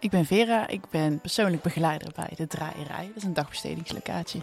Ik ben Vera, ik ben persoonlijk begeleider bij de Draaierij. Dat is een dagbestedingslocatie.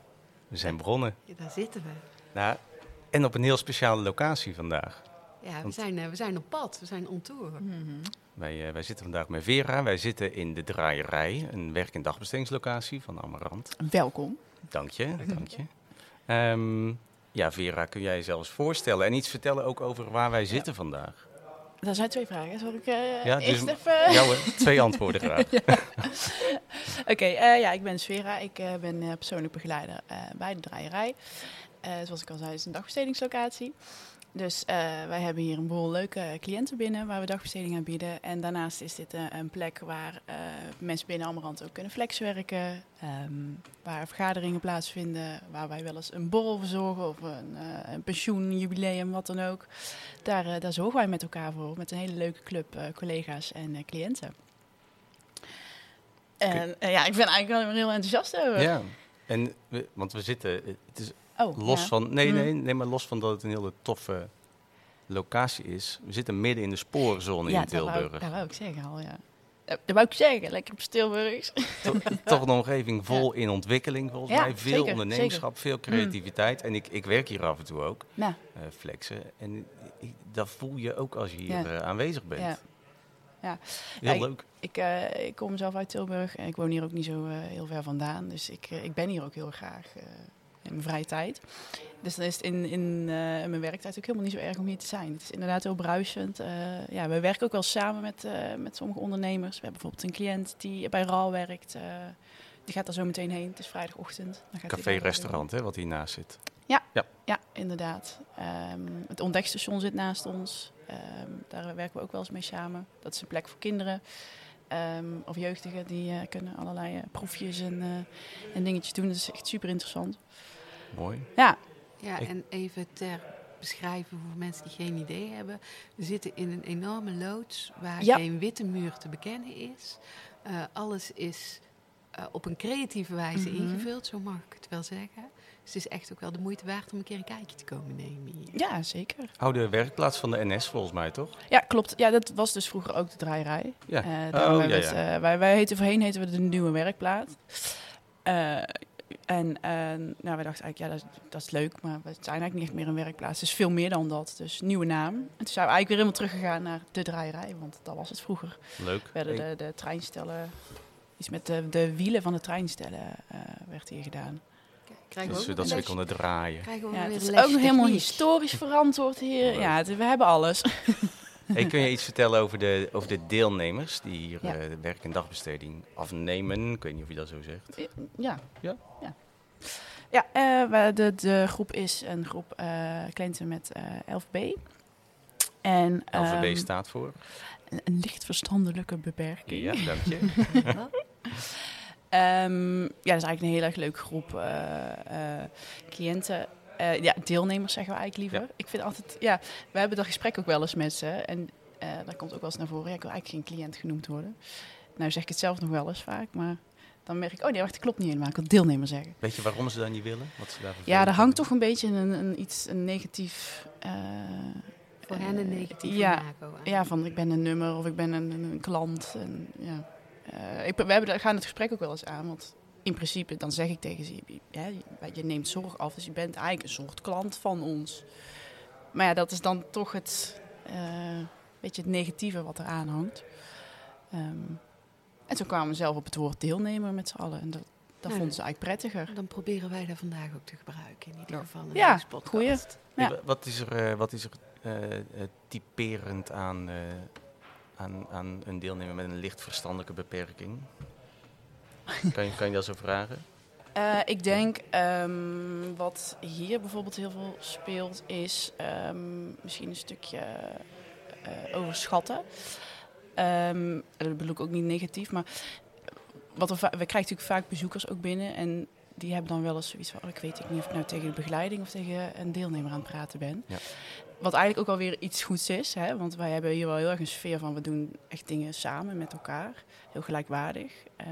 we zijn begonnen. Ja, daar zitten we. Nou, en op een heel speciale locatie vandaag. Ja, we Want- zijn, eh, we zijn op pad, we zijn on tour. Wij, eh, wij zitten vandaag met Vera. Wij zitten in de Draaierij, een werk- en dagbestedingslocatie van Amarant. Welkom. Dank je, dank je. Ehm, ja, Vera, kun jij je zelfs voorstellen en iets vertellen ook over waar wij zitten vandaag? Dat zijn twee vragen. Zal ik eh, Ja, dus- eerst even... Ja hoor, twee antwoorden graag. Oké, eh, ja, ik ben Sfera. Ik eh, ben persoonlijk begeleider bij de Draaierij. Zoals ik al zei, het is een dagbestedingslocatie. Dus eh, wij hebben hier een boel leuke cliënten binnen waar we dagbesteding aan bieden. En daarnaast is dit eh, een plek waar eh, mensen binnen Amarant ook kunnen flexwerken. ehm, waar vergaderingen plaatsvinden, waar wij wel eens een borrel verzorgen of een, eh, een pensioen, een jubileum, wat dan ook. Daar, daar zorgen wij met elkaar voor, met een hele leuke club collega's en cliënten. En ja, ik ben eigenlijk wel heel enthousiast over. Ja, en want we zitten, het is Oh, los ja. van, nee, Mm. nee, nee, maar los van dat het een hele toffe locatie is. We zitten midden in de spoorzone in Tilburg. dat wou ik zeggen al, ja. Dat wou ik zeggen, lekker op Tilburgs. To- Toch een omgeving vol in ontwikkeling volgens Ja, mij. Veel zeker, ondernemerschap, veel creativiteit. En ik, ik werk hier af en toe ook, eh, flexen. En ik- dat voel je ook als je hier Ja. eh, aanwezig bent. Ja. Ja. Heel Ja, leuk. ik, eh, ik kom zelf uit Tilburg en ik woon hier ook niet zo heel ver vandaan. Dus ik, ik ben hier ook heel graag in mijn vrije tijd. Dus dan is het in, in eh, mijn werktijd ook helemaal niet zo erg om hier te zijn. Het is inderdaad heel bruisend. Eh, ja, we werken ook wel samen met, eh, met sommige ondernemers. We hebben bijvoorbeeld een cliënt die bij RAL werkt. die gaat daar zo meteen heen. Het is vrijdagochtend. Dan gaat hij daar Café, wel restaurant, hè, wat hiernaast zit. Ja, inderdaad. Ehm, het ontdekstation zit naast ons. Ehm, daar werken we ook wel eens mee samen. Dat is een plek voor kinderen ehm, of jeugdigen die kunnen allerlei proefjes en, en dingetjes doen. Dat is echt super interessant. Mooi. Ja, Ja, Ik- en even ter beschrijven voor mensen die geen idee hebben. We zitten in een enorme loods waar Ja. geen witte muur te bekennen is. Eh, alles is eh, op een creatieve wijze Mhm. ingevuld, zo mag ik het wel zeggen. Dus het is echt ook wel de moeite waard om een keer een kijkje te komen nemen hier. ja, zeker. Oude werkplaats van de NS volgens mij, toch? Ja, klopt. Ja, dat was dus vroeger ook de draaierij. Ja. Eh, Oh, ja, we ja. het, eh, wij, wij heten voorheen heten we de nieuwe werkplaats. En eh, nou, wij dachten eigenlijk, ja, dat, is- dat is leuk, maar we zijn eigenlijk niet echt meer een werkplaats. Het is veel meer dan dat. Dus nieuwe naam. En toen zijn we eigenlijk weer helemaal teruggegaan naar de draaierij, want dat was het vroeger. Leuk. Werden de, de treinstellen, iets met de, de wielen van de treinstellen eh, werd hier gedaan. Krijgen dat we ze ook dat ze weer konden draaien. krijgen we Ja, weer het is ook nog helemaal historisch verantwoord hier. Ja, het- we hebben alles. Hey, kun je iets vertellen over de, over de deelnemers die hier Ja. eh, werk- en dagbesteding afnemen? Ik weet niet of je dat zo zegt. Ja. Ja? Ja, ja eh, de, de groep is een groep eh cliënten met eh 11B. En, LVB ehm, staat voor. een, een licht verstandelijke beperking. Ja, dank je. Ehm, ja, dat is eigenlijk een heel erg leuke groep cliënten. Eh, ja, deelnemers zeggen we eigenlijk liever. Ik vind altijd, ja, we hebben dat gesprek ook wel eens met ze. En eh daar komt ook wel eens naar voren. Ja, ik wil eigenlijk geen cliënt genoemd worden. Nou zeg ik het zelf nog wel eens vaak, maar dan merk ik, oh nee, wacht, dat klopt niet helemaal. Ik wil deelnemer zeggen. Weet je waarom ze dat niet willen? Wat ze daar Ja, er hangt toch een beetje een, een, iets een negatief. eh, Voor hen een negatief ja, ja, van ik ben een nummer of ik ben een, een, klant. En, ja. Eh, ik, we hebben, daar gaan het gesprek ook wel eens aan. Want in principe, dan zeg ik tegen ze, je, je neemt zorg af, dus je bent eigenlijk een soort klant van ons. Maar ja, dat is dan toch het, eh, beetje het negatieve wat eraan hangt. Ehm, en toen kwamen we zelf op het woord deelnemer met z'n allen. En dat, dat Ja. vonden ze eigenlijk prettiger. Dan proberen wij dat vandaag ook te gebruiken in ieder geval. in Ja, goeie. Wa- Wat is er, eh, wat is er eh, eh, typerend aan, eh, aan, aan een deelnemer met een licht verstandelijke beperking? Kan, je, kan je dat zo vragen? Eh, ik denk ehm, wat hier bijvoorbeeld heel veel speelt, is ehm, misschien een stukje eh, overschatten. Ehm, dat bedoel ik ook niet negatief, maar wat va- we krijgen natuurlijk vaak bezoekers ook binnen en die hebben dan wel eens zoiets van, oh, ik weet niet of ik nou tegen de begeleiding of tegen een deelnemer aan het praten ben. Ja. Wat eigenlijk ook alweer iets goeds is, hè? want wij hebben hier wel heel erg een sfeer van, we doen echt dingen samen met elkaar, heel gelijkwaardig. Ehm,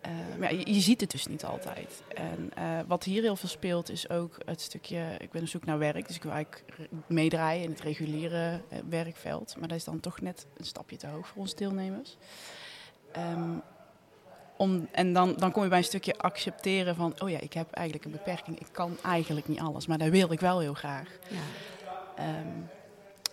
eh, maar ja, je, ziet het dus niet altijd. En eh, wat hier heel veel speelt is ook het stukje... Ik ben op zoek naar werk, dus ik wil eigenlijk meedraaien in het reguliere eh, werkveld. Maar dat is dan toch net een stapje te hoog voor onze deelnemers. Ehm, om, en dan, dan kom je bij een stukje accepteren van... Oh ja, ik heb eigenlijk een beperking. Ik kan eigenlijk niet alles, maar dat wil ik wel heel graag. Ja. Ehm,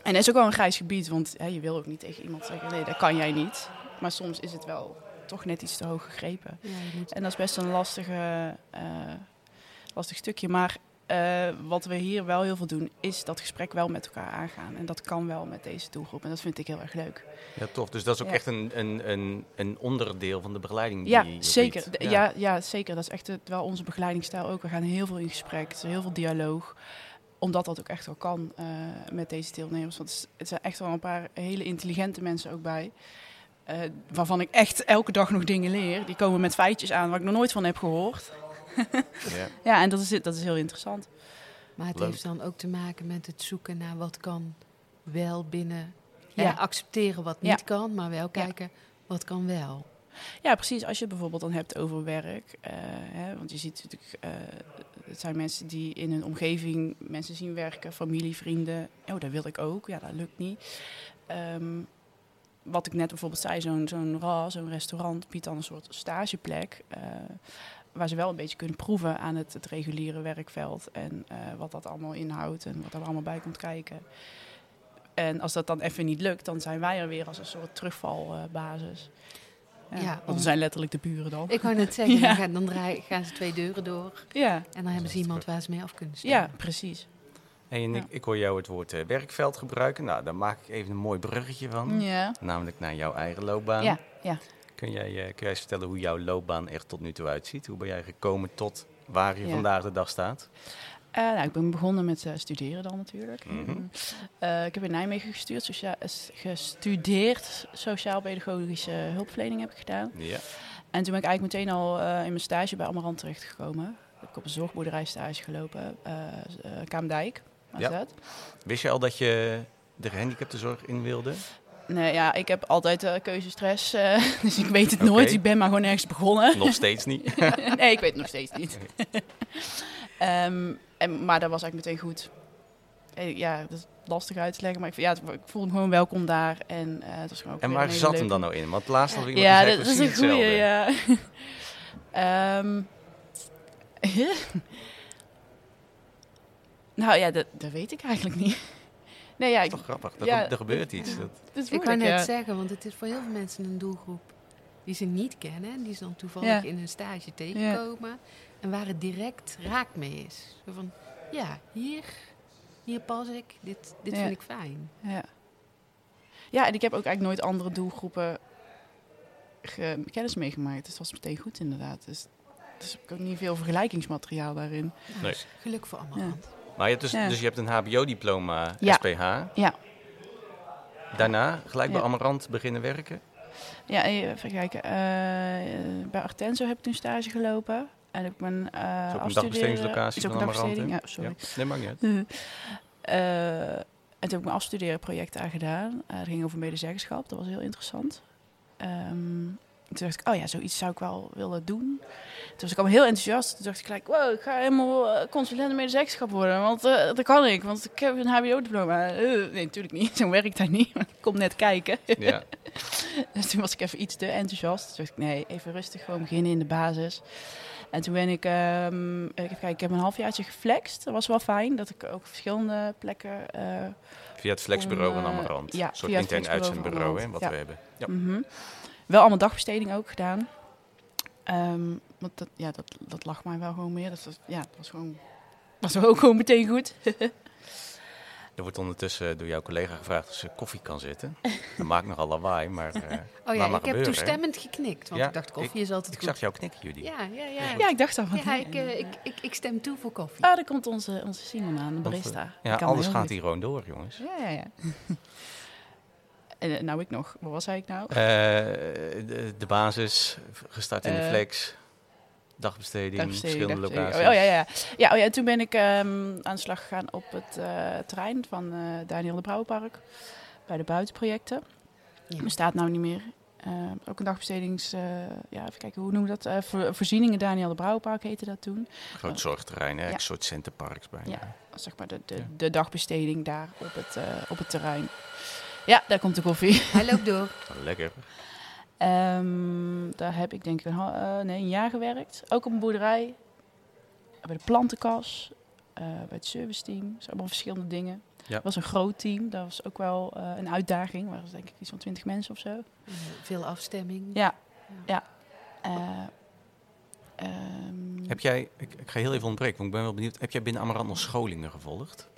en dat is ook wel een grijs gebied, want hè, je wil ook niet tegen iemand zeggen... Nee, dat kan jij niet. Maar soms is het wel toch net iets te hoog gegrepen. Ja, En dat is best een lastige, eh, lastig stukje. Maar eh, wat we hier wel heel veel doen, is dat gesprek wel met elkaar aangaan. En dat kan wel met deze doelgroep. En dat vind ik heel erg leuk. Ja, tof. Dus dat is ook Ja. echt een, een, een, een onderdeel van de begeleiding die Ja, je zeker. Ja. Ja, zeker. Dat is echt wel onze begeleidingsstijl ook. We gaan heel veel in gesprek. Er is heel veel dialoog. Omdat dat ook echt wel kan eh, met deze deelnemers. Want het zijn echt wel een paar hele intelligente mensen ook bij. Eh, waarvan ik echt elke dag nog dingen leer. Die komen met feitjes aan waar ik nog nooit van heb gehoord. Ja. Ja, en dat is, dat is heel interessant. Maar het Leuk. heeft dan ook te maken met het zoeken naar wat kan wel binnen. Ja. Ja. accepteren wat Ja. niet kan, maar wel kijken wat kan wel. Ja, precies. Als je het bijvoorbeeld dan hebt over werk. eh, hè, want je ziet natuurlijk, eh, het zijn mensen die in hun omgeving mensen zien werken, familie, vrienden. Oh, dat wil ik ook. Ja, dat lukt niet. Ehm, wat ik net bijvoorbeeld zei, zo'n zo'n RA, zo'n restaurant, biedt dan een soort stageplek. eh, waar ze wel een beetje kunnen proeven aan het, het reguliere werkveld. En eh, wat dat allemaal inhoudt en wat er allemaal bij komt kijken. En als dat dan even niet lukt, dan zijn wij er weer als een soort terugvalbasis. Ja, Ja, want we zijn letterlijk de buren dan. Ik wou net zeggen, Ja. dan, gaan, dan draai- gaan ze twee deuren door Ja, en dan hebben ze iemand waar ze mee af kunnen staan. ja precies. Hey, en ik, Ja. ik hoor jou het woord eh, werkveld gebruiken. Nou, daar maak ik even een mooi bruggetje van. Ja, Namelijk naar jouw eigen loopbaan. ja, ja. Kun, jij, eh, kun jij eens vertellen hoe jouw loopbaan er tot nu toe uitziet? Hoe ben jij gekomen tot waar je Ja. vandaag de dag staat? Eh, nou, ik ben begonnen met eh, studeren dan natuurlijk. Mhm. Eh, ik heb in Nijmegen gestuurd, socia- gestudeerd sociaal-pedagogische hulpverlening heb ik gedaan. Ja. En toen ben ik eigenlijk meteen al in mijn stage bij Amarant terechtgekomen. Heb ik op een zorgboerderij stage gelopen, Kaamdijk was Ja. dat. Wist je al dat je de gehandicaptenzorg in wilde? Nee, ja, ik heb altijd eh, keuzestress, eh, dus ik weet het nooit. Ik ben maar gewoon ergens begonnen. Nog steeds niet. nee, ik weet het nog steeds niet. Ehm, en, maar dat was eigenlijk meteen goed. Eh, Ja, dat is lastig uit te leggen, maar ik, ja, ik voelde me gewoon welkom daar. En, eh, het was gewoon ook En waar zat hem dan nou in? Want laatst had iemand Ja, dat is een hetzelfde. ja. Ehm, nou ja, dat, dat weet ik eigenlijk niet. Nee, ja, ik, Toch grappig. Er, Ja. er gebeurt iets. Dat, dat is Ik moeilijk, net ja. zeggen, want het is voor heel veel mensen een doelgroep die ze niet kennen. En die ze dan toevallig Ja. in hun stage tegenkomen. En waar het direct raak mee is. Zo van, ja, hier, hier pas ik. Dit, dit Ja. vind ik fijn. Ja. ja, en ik heb ook eigenlijk nooit andere doelgroepen ge- kennis meegemaakt. Dus dat was meteen goed inderdaad. Dus, dus heb ik ook niet veel vergelijkingsmateriaal daarin. Nou, Nee. dus geluk voor allemaal. Ja. Maar je hebt dus, Ja. dus je hebt een HBO-diploma Ja. SPH. Ja. Daarna gelijk bij. Amarant beginnen werken. Ja, en even kijken. eh, bij Artenzo heb ik toen stage gelopen. En heb ik mijn eh Dat is ook een dagbestedingslocatie van een Amarant. Ja, sorry. Nee, maakt niet uit. Eh, en toen heb ik mijn afstuderenproject aan gedaan. Eh, dat ging over medezeggenschap. Dat was heel interessant. Ehm, toen dacht ik, oh ja, zoiets zou ik wel willen doen. Toen was ik allemaal heel enthousiast. Toen dacht ik gelijk, wow, ik ga helemaal eh, consulent in medezeggenschap worden. Want eh, dat kan ik, want ik heb een hbo-diploma. Eh, nee, natuurlijk niet. Zo werkt dat niet. ik kom net kijken. Ja. Dus toen was ik even iets te enthousiast. Toen dacht ik, nee, even rustig gewoon beginnen in de basis. En toen ben ik, ehm, even kijken, ik heb een halfjaartje geflext. Dat was wel fijn, dat ik ook verschillende plekken... Via het flexbureau van Amarant. ja, een soort intern uitzendbureau hè, wat ja. we hebben. Ja. Mhm. Wel allemaal dagbesteding ook gedaan. Ehm, want dat, ja, dat, dat lag mij wel gewoon meer. Dat was, ja, dat was gewoon... was ook gewoon meteen goed. Er wordt ondertussen door jouw collega gevraagd of ze koffie kan zetten. Dat maakt nogal lawaai, maar eh Oh ja, maar ik heb gebeuren, toestemmend geknikt. Want Ja, ik dacht, koffie ik- is altijd Ik goed. zag jou knikken, Judy. Ja, ja, ja. ja, ik dacht al van... Ja, ik, eh, ik, ik, ik stem toe voor koffie. Ah, daar komt onze, onze Simon aan, de Want, barista. Ja, kan alles gaat hier gewoon door, jongens. Ja, ja, ja. En eh, nou ik nog. Wat was ik nou? Eh, de, de basis, gestart in de Eh, flex. Dagbesteding, Dagbesteding, verschillende dagbesteding. locaties. Oh, ja, ja, ja. ja, oh, ja. En toen ben ik ehm, aan de slag gegaan op het eh, terrein van eh, Daniel de Brouwenpark. Bij de buitenprojecten. Ja. Bestaat nou niet meer. Ook een dagbestedings... eh, ja, even kijken, hoe noemen we dat? Eh, voor- voorzieningen Daniel de Brouwenpark heette dat toen. Groot zorgterrein, hè? Ja. Een soort centerparks bijna. Ja. Zeg maar de, de, Ja. de dagbesteding daar op het, op het terrein. Ja, daar komt de koffie. Hij loopt door. Lekker. Ehm, daar heb ik denk ik een, eh, nee, een jaar gewerkt. Ook op een boerderij. Bij de plantenkas. eh, bij het service team. Dat zijn allemaal verschillende dingen. Ja. Het was een groot team. Dat was ook wel eh, een uitdaging. Er was denk ik iets van twintig mensen of zo. Veel afstemming. Ja. Ja. Ja. Eh, ehm, Heb jij, ik, ik ga heel even ontbreken, want ik ben wel benieuwd. Heb jij binnen Amarant nog scholingen gevolgd?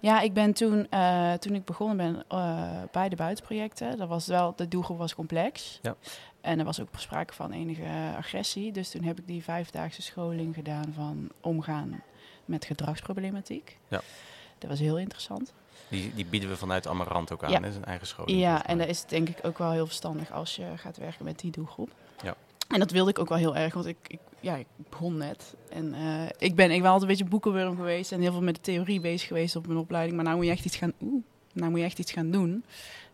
Ja, ik ben toen, eh, toen ik begonnen ben eh, bij de buitenprojecten, dat was wel, de doelgroep was complex. Ja. En er was ook sprake van enige agressie. Dus toen heb ik die vijfdaagse scholing gedaan van omgaan met gedragsproblematiek. Ja. Dat was heel interessant. Die, die bieden we vanuit Amarant ook aan, Ja. hè? zijn eigen scholing. Ja, en dat is denk ik ook wel heel verstandig als je gaat werken met die doelgroep. Ja. En dat wilde ik ook wel heel erg, want ik, ik, ja, ik begon net. En eh, ik ben ik ben altijd een beetje boekenworm geweest en heel veel met de theorie bezig geweest op mijn opleiding. Maar nou moet je echt iets gaan, oeh, nou moet je echt iets gaan doen.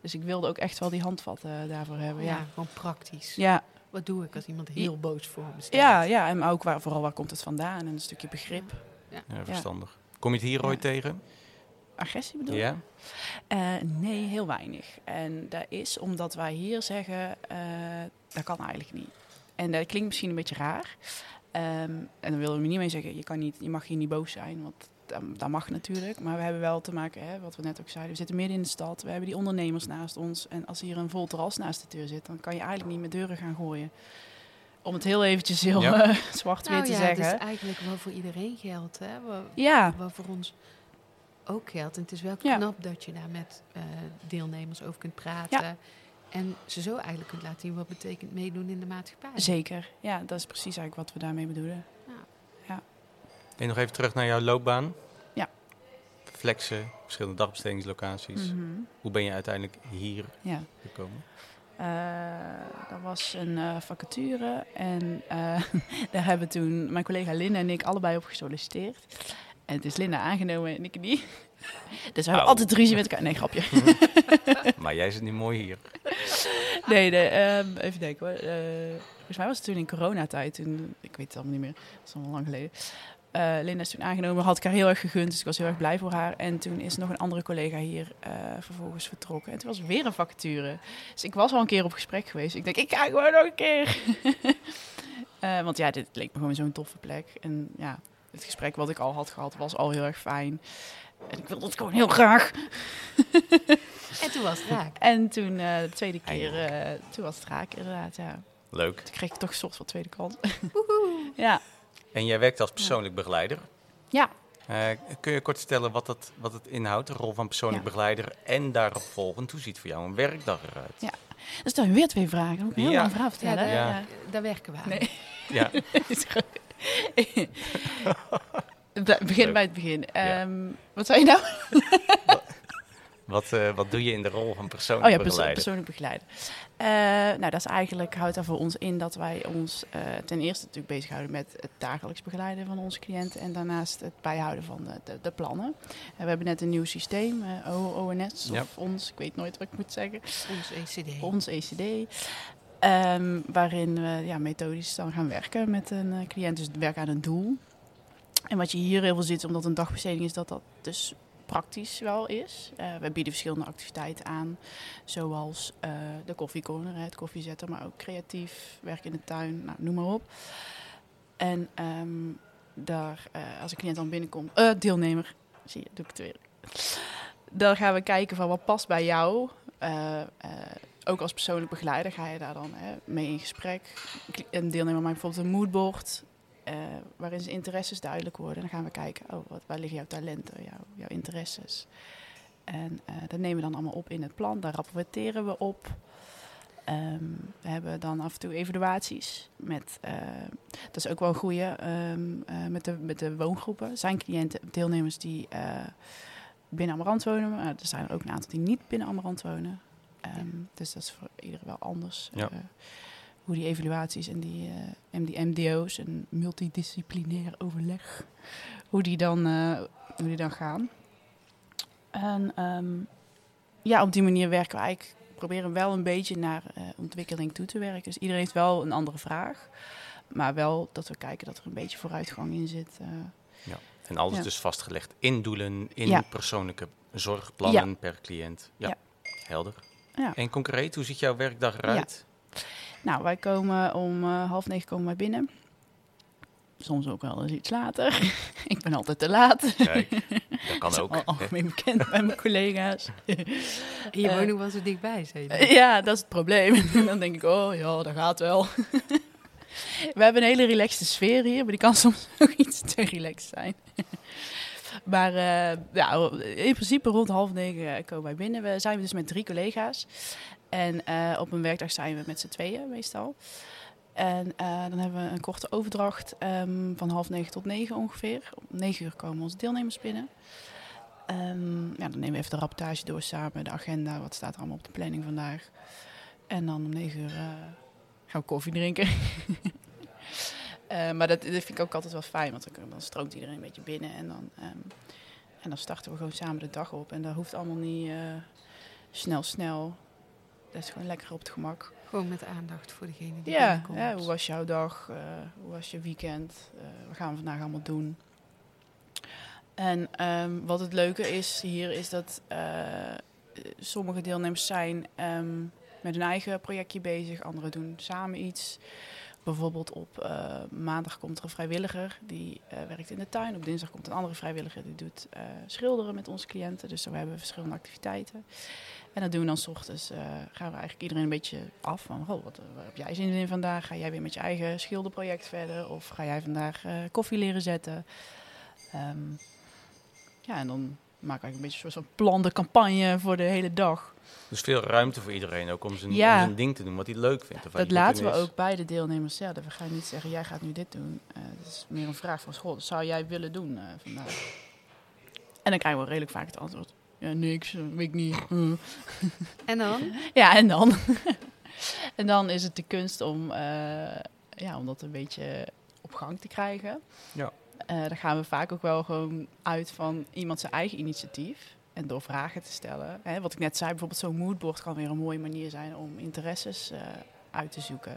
Dus ik wilde ook echt wel die handvatten eh, daarvoor hebben. Ja, Ja, gewoon praktisch. ja, Wat doe ik als iemand heel boos voor me staat? ja, ja, en ook waar, vooral waar komt het vandaan en een stukje begrip. Ja, verstandig. Kom je het hier Ja. ooit tegen? Agressie bedoel je? Ja? Eh, nee, heel weinig. En dat is omdat wij hier zeggen, eh, dat kan eigenlijk niet. En dat klinkt misschien een beetje raar. Ehm, en dan willen we niet mee zeggen, je, kan niet, je mag hier niet boos zijn, want dat, dat mag natuurlijk. Maar we hebben wel te maken, hè, wat we net ook zeiden, we zitten midden in de stad. We hebben die ondernemers naast ons. En als hier een vol terras naast de deur zit, dan kan je eigenlijk niet met deuren gaan gooien. Om het heel eventjes heel Ja. eh, zwart-wit Nou te ja, zeggen. dat is eigenlijk wel voor iedereen geldt. Hè? Wat, Ja, wat voor ons ook geldt. En het is wel Ja. knap dat je daar met eh, deelnemers over kunt praten. En ze zo eigenlijk kunt laten zien wat betekent meedoen in de maatschappij. zeker. Ja, dat is precies eigenlijk wat we daarmee bedoelen. En nog even terug naar jouw loopbaan. Ja. Flexen, verschillende dagbestedingslocaties. Mhm. Hoe ben je uiteindelijk hier Ja. gekomen? Eh, dat was een eh, vacature en eh, daar hebben toen mijn collega Linda en ik allebei op gesolliciteerd. En het is Linda aangenomen en ik niet. Dus we hebben altijd ruzie met elkaar. Nee, grapje. maar jij zit nu mooi hier. Nee, nee ehm, even denken. Eh, volgens mij was het toen in coronatijd. Toen, ik weet het allemaal niet meer. Dat is al lang geleden. Eh, Linda is toen aangenomen, had ik haar heel erg gegund, dus ik was heel erg blij voor haar. En toen is nog een andere collega hier eh, vervolgens vertrokken. En toen was er weer een vacature. Dus ik was al een keer op gesprek geweest. Ik denk, ik ga gewoon nog een keer. Want ja, dit leek me gewoon zo'n toffe plek. En ja, het gesprek wat ik al had gehad was al heel erg fijn. En ik wilde het gewoon heel graag. En toen was het raak. En toen eh, de tweede keer, eh, toen was het raak inderdaad, ja. Leuk. Toen kreeg ik toch een soort van tweede kans. ja. En jij werkt als persoonlijk begeleider. Ja. Eh, kun je kort vertellen wat, dat, wat het inhoudt, de rol van persoonlijk Ja. begeleider en daarop volgend, hoe ziet voor jou een werkdag eruit? Ja. Dan weer twee vragen. Dan moet ik een heel Ja. lang verhaal Ja, vertellen. daar, Ja. Ja. daar werken we aan. Nee. Ja, begin Leuk. bij het begin. Ja. Ehm, wat zei je nou? wat, eh, wat doe je in de rol van Oh persoonlijk ja, perso- begeleider? persoonlijk begeleider. Eh, nou, dat is eigenlijk, houdt daar voor ons in dat wij ons eh, ten eerste natuurlijk bezighouden met het dagelijks begeleiden van onze cliënten. En daarnaast het bijhouden van de, de, de plannen. En we hebben net een nieuw systeem, ONS Ja. of ons, ik weet nooit wat ik moet zeggen. Ons ECD. ons ECD. ehm, waarin we ja, methodisch dan gaan werken met een eh, cliënt. Dus werken aan een doel. En wat je hier heel veel ziet, omdat het een dagbesteding is, dat dat dus praktisch wel is. Eh, we bieden verschillende activiteiten aan, zoals eh, de koffiecorner, het koffiezetten, maar ook creatief, werk in de tuin, nou, noem maar op. En ehm, daar, eh, als een cliënt dan binnenkomt, deelnemer, zie je, doe ik het weer. dan gaan we kijken van wat past bij jou. Ook als persoonlijk begeleider ga je daar dan hè, mee in gesprek. Een deelnemer maakt bijvoorbeeld een moodboard. Eh, waarin zijn interesses duidelijk worden. Dan gaan we kijken, oh, wat, waar liggen jouw talenten, jouw, jouw interesses. En eh, dat nemen we dan allemaal op in het plan. Daar rapporteren we op. Ehm, we hebben dan af en toe evaluaties. Met, eh, dat is ook wel een goede ehm, eh, met, de, met de woongroepen. Zijn cliënten, deelnemers die binnen Amarant wonen. Maar er zijn er ook een aantal die niet binnen Amarant wonen. Ehm, dus dat is voor iedereen wel anders. Ja. Hoe die evaluaties en die, eh, MD, MDO's en multidisciplinair overleg, hoe die dan, eh, hoe die dan gaan. En ehm, ja, op die manier werken we eigenlijk, proberen wel een beetje naar eh, ontwikkeling toe te werken. Dus iedereen heeft wel een andere vraag. Maar wel dat we kijken dat er een beetje vooruitgang in zit. eh. En alles Ja. dus vastgelegd in doelen, in Ja. persoonlijke zorgplannen per cliënt. Ja, Ja. helder. Ja. En concreet, hoe ziet jouw werkdag eruit? Nou, wij komen om eh, half negen komen wij binnen. Soms ook wel eens iets later. ik ben altijd te laat. Kijk, dat kan Dat is ook. al algemeen bekend bij mijn collega's. En je Eh, nog wel zo dichtbij, zei je. Eh, Ja, dat is het probleem. En dan denk ik, oh ja, dat gaat wel. We hebben een hele relaxte sfeer hier, maar die kan soms ook iets te relaxed zijn. Maar eh, ja, in principe rond half negen komen wij binnen. We zijn dus met drie collega's. En eh, op een werkdag zijn we met z'n tweeën meestal. En eh, dan hebben we een korte overdracht ehm, van half negen tot negen ongeveer. Om negen uur komen onze deelnemers binnen. Ehm, ja, dan nemen we even de rapportage door samen, de agenda, wat staat er allemaal op de planning vandaag. En dan om negen uur eh, gaan we koffie drinken. Maar dat, dat vind ik ook altijd wel fijn, want dan, dan stroomt iedereen een beetje binnen. En dan, ehm, en dan starten we gewoon samen de dag op. En dat hoeft allemaal niet snel, snel. Dat is gewoon lekker op het gemak. Gewoon met aandacht voor degene die Ja, binnenkomt. ja, hoe was jouw dag? Eh, hoe was je weekend? Eh, wat gaan we vandaag allemaal doen? En ehm, wat het leuke is hier, is dat eh, sommige deelnemers zijn ehm, met hun eigen projectje bezig. Anderen doen samen iets. Bijvoorbeeld op eh, maandag komt er een vrijwilliger die eh, werkt in de tuin. Op dinsdag komt een andere vrijwilliger die doet eh, schilderen met onze cliënten. Dus we hebben verschillende activiteiten. En dat doen we dan s ochtends. gaan we eigenlijk iedereen een beetje af van, oh, wat, heb jij zin in vandaag? Ga jij weer met je eigen schilderproject verder? Of ga jij vandaag koffie leren zetten? Ehm, ja, en dan we eigenlijk een beetje een soort van plan de campagne voor de hele dag. Dus veel ruimte voor iedereen ook om zijn, Ja. om zijn ding te doen wat hij leuk vindt. Of Dat laten we is. ook bij de deelnemers zelf. We gaan niet zeggen, jij gaat nu dit doen. Eh dat is meer een vraag van school. Zou jij willen doen eh, vandaag? En dan krijgen we redelijk vaak het antwoord. Ja, niks, eh, weet ik niet. Hm. En dan? Ja, en dan? en dan is het de kunst om, eh, ja, om dat een beetje op gang te krijgen. Ja. Eh, daar gaan we vaak ook wel gewoon uit van iemand zijn eigen initiatief. En door vragen te stellen. Hè, wat ik net zei, bijvoorbeeld zo'n moodboard kan weer een mooie manier zijn om interesses eh, uit te zoeken.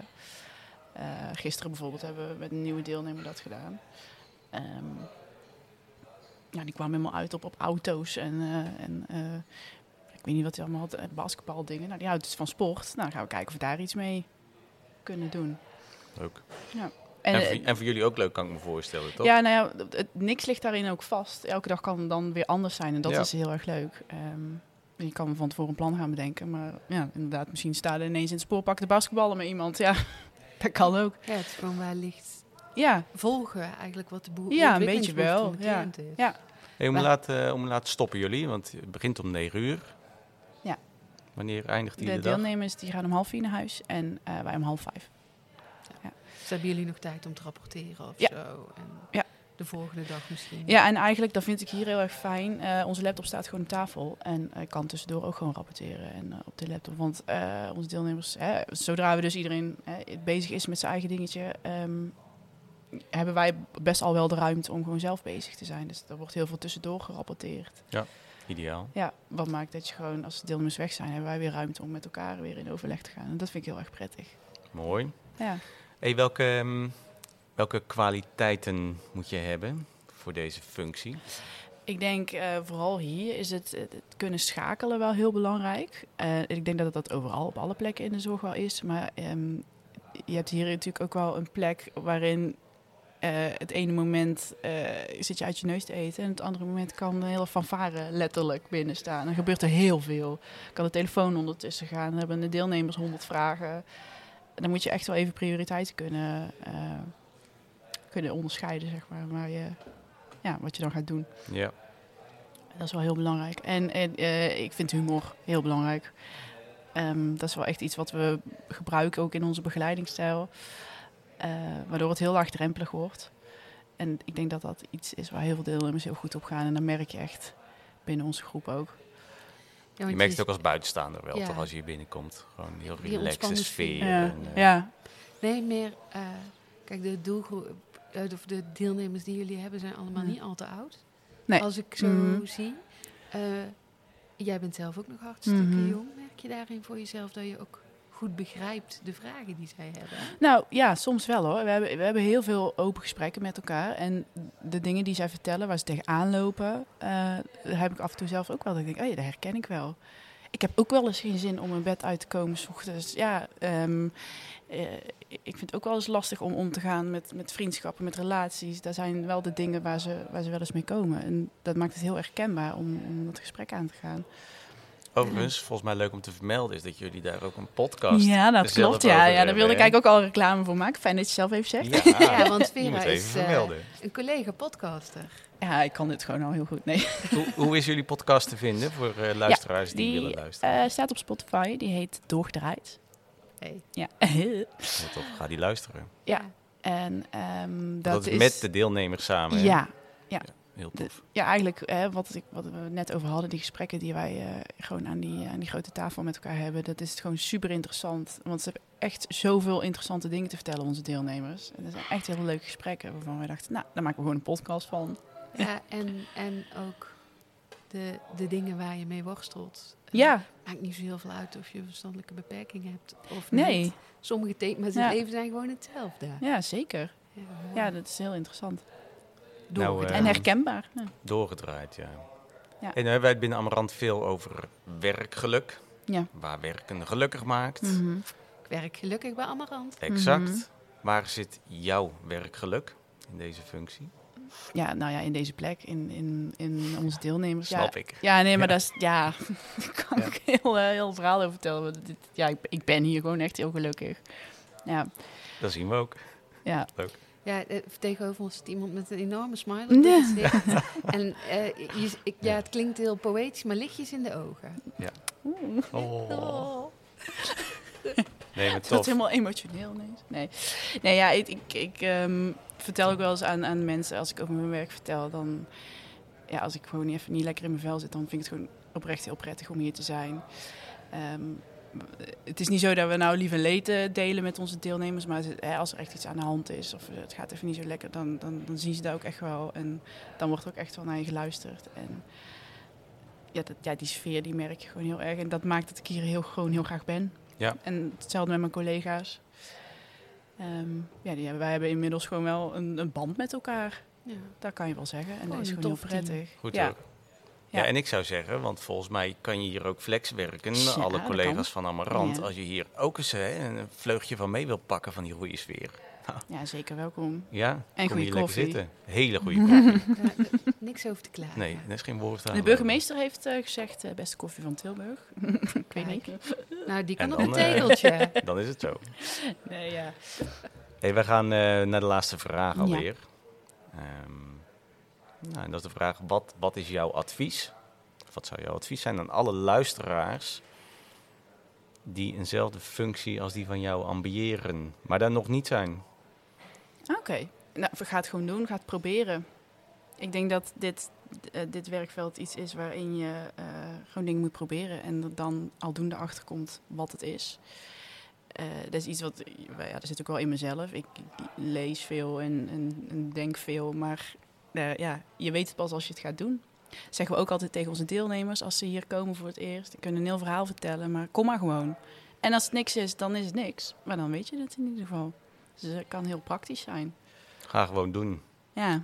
Eh, gisteren bijvoorbeeld hebben we met een nieuwe deelnemer dat gedaan. Ehm, ja, die kwam helemaal uit op, op auto's en, en ik weet niet wat hij allemaal had, basketbaldingen. Nou, die houdt dus van sport. Nou, dan gaan we kijken of we daar iets mee kunnen doen. Leuk. En, En, eh, voor, en voor jullie ook leuk, kan ik me voorstellen, toch? ja, nou ja, het- het, niks ligt daarin ook vast. Elke dag kan dan weer anders zijn en dat Ja. is heel erg leuk. Ehm, je kan van tevoren een plan gaan bedenken, maar ja, inderdaad, misschien staan er ineens in het spoorpak de basketballen met iemand. Ja, dat kan ook. Ja, het is gewoon wellicht Ja, volgen eigenlijk wat de boer Ja, een beetje wel, ja. Hey, om, Maar- laat, eh, om laat stoppen jullie, want het begint om 9 uur. Ja. Wanneer eindigt die de de, dag? deelnemers die gaan om half vier naar huis en eh, wij om half vijf. Dus hebben jullie nog tijd om te rapporteren of Ja. zo? En Ja. de volgende dag misschien? Ja, en eigenlijk, dat vind ik hier heel erg fijn. Eh, onze laptop staat gewoon op tafel. En ik kan tussendoor ook gewoon rapporteren en, eh, op de laptop. Want eh, onze deelnemers, hè, zodra we dus iedereen hè, bezig is met zijn eigen dingetje... ehm, hebben wij best al wel de ruimte om gewoon zelf bezig te zijn. Dus er wordt heel veel tussendoor gerapporteerd. Ideaal. Ja, wat maakt dat je gewoon, als de deelnemers weg zijn... hebben wij weer ruimte om met elkaar weer in overleg te gaan. En dat vind ik heel erg prettig. Mooi. Ja. Welke, ehm, welke kwaliteiten moet je hebben voor deze functie? Ik denk eh, vooral hier is het, kunnen schakelen wel heel belangrijk. Eh, ik denk dat dat overal op alle plekken in de zorg wel is. Maar ehm, je hebt hier natuurlijk ook wel een plek waarin eh, het ene moment zit je uit je neus te eten en het andere moment kan een hele fanfare letterlijk binnen staan. Dan gebeurt er heel veel. Kan de telefoon ondertussen gaan, dan hebben de deelnemers honderd vragen. Dan moet je echt wel even prioriteiten kunnen, eh, kunnen onderscheiden, zeg maar, waar je, ja, wat je dan gaat doen. Ja. Dat is wel heel belangrijk. En, en eh, ik vind humor heel belangrijk. Ehm, dat is wel echt iets wat we gebruiken ook in onze begeleidingsstijl. eh, waardoor het heel laagdrempelig wordt. En ik denk dat dat iets is waar heel veel deelnemers heel goed op gaan. En dat merk je echt binnen onze groep ook. Je merkt het ook als buitenstaander wel, Ja. toch? Als je hier binnenkomt. Gewoon een heel relaxte sfeer. en, eh, ja. Nee, meer... eh, kijk, de doelgroep... eh, of de deelnemers die jullie hebben zijn allemaal niet al te oud. Nee. Als ik zo Mhm. zie. Eh, jij bent zelf ook nog hartstikke Mhm. jong. Merk je daarin voor jezelf dat je ook goed begrijpt de vragen die zij hebben? Nou ja, soms wel hoor. We hebben, we hebben heel veel open gesprekken met elkaar. En de dingen die zij vertellen, waar ze tegenaan lopen, eh, heb ik af en toe zelf ook wel. Dat ik denk, oh ja, dat herken ik wel. Ik heb ook wel eens geen zin om in bed uit te komen 's ochtends. Ja, ehm, eh, ik vind het ook wel eens lastig om om te gaan met, met vriendschappen, met relaties. Daar zijn wel de dingen waar ze, waar ze wel eens mee komen. En dat maakt het heel erg kenbaar om, om dat gesprek aan te gaan. Overigens, volgens mij leuk om te vermelden is dat jullie daar ook een podcast Ja, dat klopt. Ja, ja, daar wilde ik eigenlijk ook al reclame voor maken. Fijn dat je zelf even zegt. Ja, Ja, want Vera even is eh, vermelden. een collega-podcaster. Ja, ik kan dit gewoon al heel goed. Nee. Hoe, hoe is jullie podcast te vinden voor eh, luisteraars die, Die willen luisteren? eh, staat op Spotify. Die heet Doorgedraaid. Hey. Ja. Heel tof, ga die luisteren. ja. En ehm, Dat, dat, is met de deelnemers samen. hè? Ja, Heel de- tof. ja, eigenlijk hè, wat, ik, wat we net over hadden, die gesprekken die wij eh, gewoon aan die, aan die grote tafel met elkaar hebben, dat is gewoon super interessant. Want ze hebben echt zoveel interessante dingen te vertellen, onze deelnemers. En dat zijn echt heel leuke gesprekken waarvan wij dachten, nou, daar maken we gewoon een podcast van. Ja, en, en ook de, de dingen waar je mee worstelt. Ja, Maakt niet zo heel veel uit of je een verstandelijke beperking hebt of nee, niet. Sommige thema's in Ja. het leven zijn gewoon hetzelfde. ja, zeker. Ja, Ja, dat is heel interessant. Nou, eh, En herkenbaar. Ja. Doorgedraaid, ja. Ja. En dan hebben wij het binnen Amarant veel over werkgeluk. Ja. Waar werken gelukkig maakt. Mhm. Ik werk gelukkig bij Amarant. Exact. Mhm. Waar zit jouw werkgeluk in deze functie? Ja, nou ja, in deze plek, in, in, in onze deelnemers. Snap ja, ik. Ja, nee, maar Ja. dat is, ja, daar kan Ja. ik heel, eh, heel verhaal over vertellen. want dit, ja, ik, ik ben hier gewoon echt heel gelukkig. Ja, Dat zien we ook. ja. Ja, eh, tegenover ons zit iemand met een enorme smile op Ja. het gezicht. En eh, je, ik, ja, het klinkt heel poëtisch, maar lichtjes in de ogen. Oeh. Oh. Nee, maar Het wordt tof. helemaal emotioneel. Nee, nee ja, ik, ik, ik ehm, vertel ook wel eens aan, aan mensen, als ik over mijn werk vertel, dan... Ja, als ik gewoon even niet lekker in mijn vel zit, dan vind ik het gewoon oprecht heel prettig om hier te zijn. Ehm, het is niet zo dat we nou lieve leed eh, delen met onze deelnemers, maar als er echt iets aan de hand is of het gaat even niet zo lekker, dan, dan, dan zien ze dat ook echt wel. En dan wordt er ook echt wel naar je geluisterd. En ja, dat, ja, die sfeer die merk je gewoon heel erg. En dat maakt dat ik hier heel, gewoon heel graag ben. Ja. En hetzelfde met mijn collega's. Ehm, ja, die, hebben- wij hebben inmiddels gewoon wel een, een band met elkaar. Ja. Dat kan je wel zeggen. En Gewoon dat is gewoon heel prettig. Goed ja. Ja. Ja. en ik zou zeggen, want volgens mij kan je hier ook flex werken. Ja, alle collega's van Amarant. Ja. Als je hier ook eens hè, een vleugje van mee wil pakken van die goede sfeer. ja, zeker welkom. Ja, En goede koffie. zitten. Hele goede koffie. Ja, niks over te klagen. Nee, dat is geen woord aan. De burgemeester heeft eh, gezegd, eh, beste koffie van Tilburg. ik weet niet. Nou, die kan En op een dan, eh, tegeltje. Dan is het zo. Nee, ja. Hey, we gaan eh, naar de laatste vraag Ja. alweer. Nou, en dat is de vraag, wat, wat is jouw advies? Wat zou jouw advies zijn aan alle luisteraars die eenzelfde functie als die van jou ambiëren, maar daar nog niet zijn? Oké. Nou, ga het gewoon doen. Ga het proberen. Ik denk dat dit, eh, dit werkveld iets is waarin je eh, gewoon dingen moet proberen. En er dan aldoende achter komt wat het is. Eh, dat is iets wat, ja, dat zit ook wel in mezelf. Ik, lees veel en, en denk veel, maar eh, ja, je weet het pas als je het gaat doen. Zeggen we ook altijd tegen onze deelnemers als ze hier komen voor het eerst. Die kunnen een heel verhaal vertellen, maar kom maar gewoon. En als het niks is, dan is het niks. Maar dan weet je het in ieder geval. Dus het kan heel praktisch zijn. Ga gewoon doen. Ja,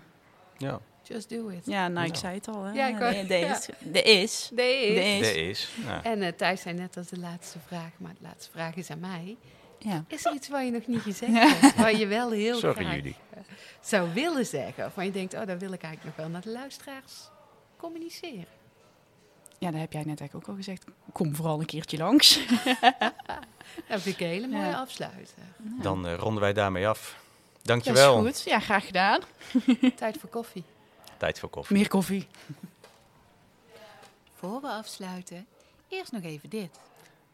Ja, Just do it. ja nou, ik Ja. zei het al. Hè? Ja, ik de, de is. De is. De is. dat is. Nou, En eh Thijs zei net als de laatste vraag, maar de laatste vraag is aan mij. Ja. Is er iets waar je nog niet gezegd hebt? Waar je wel heel Sorry graag jullie. zou willen zeggen? Of waar je denkt, oh, daar wil ik eigenlijk nog wel naar de luisteraars communiceren. ja, dat heb jij net eigenlijk ook al gezegd. Kom vooral een keertje langs. Dat vind ik een hele mooie Ja. afsluiter. Dan eh, ronden wij daarmee af. Dat is Dankjewel. goed. Ja, graag gedaan. Tijd voor koffie. Tijd voor koffie. Meer koffie. Voor we afsluiten, eerst nog even dit.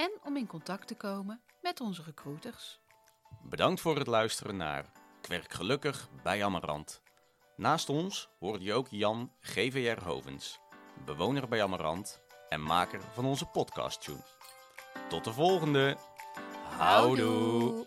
en om in contact te komen met onze recruiters. Bedankt voor het luisteren naar Ik werk gelukkig bij Amarant. Naast ons hoorde je ook Jan GVR Hovens, bewoner bij Amarant en maker van onze podcast tune. Tot de volgende. Houdoe.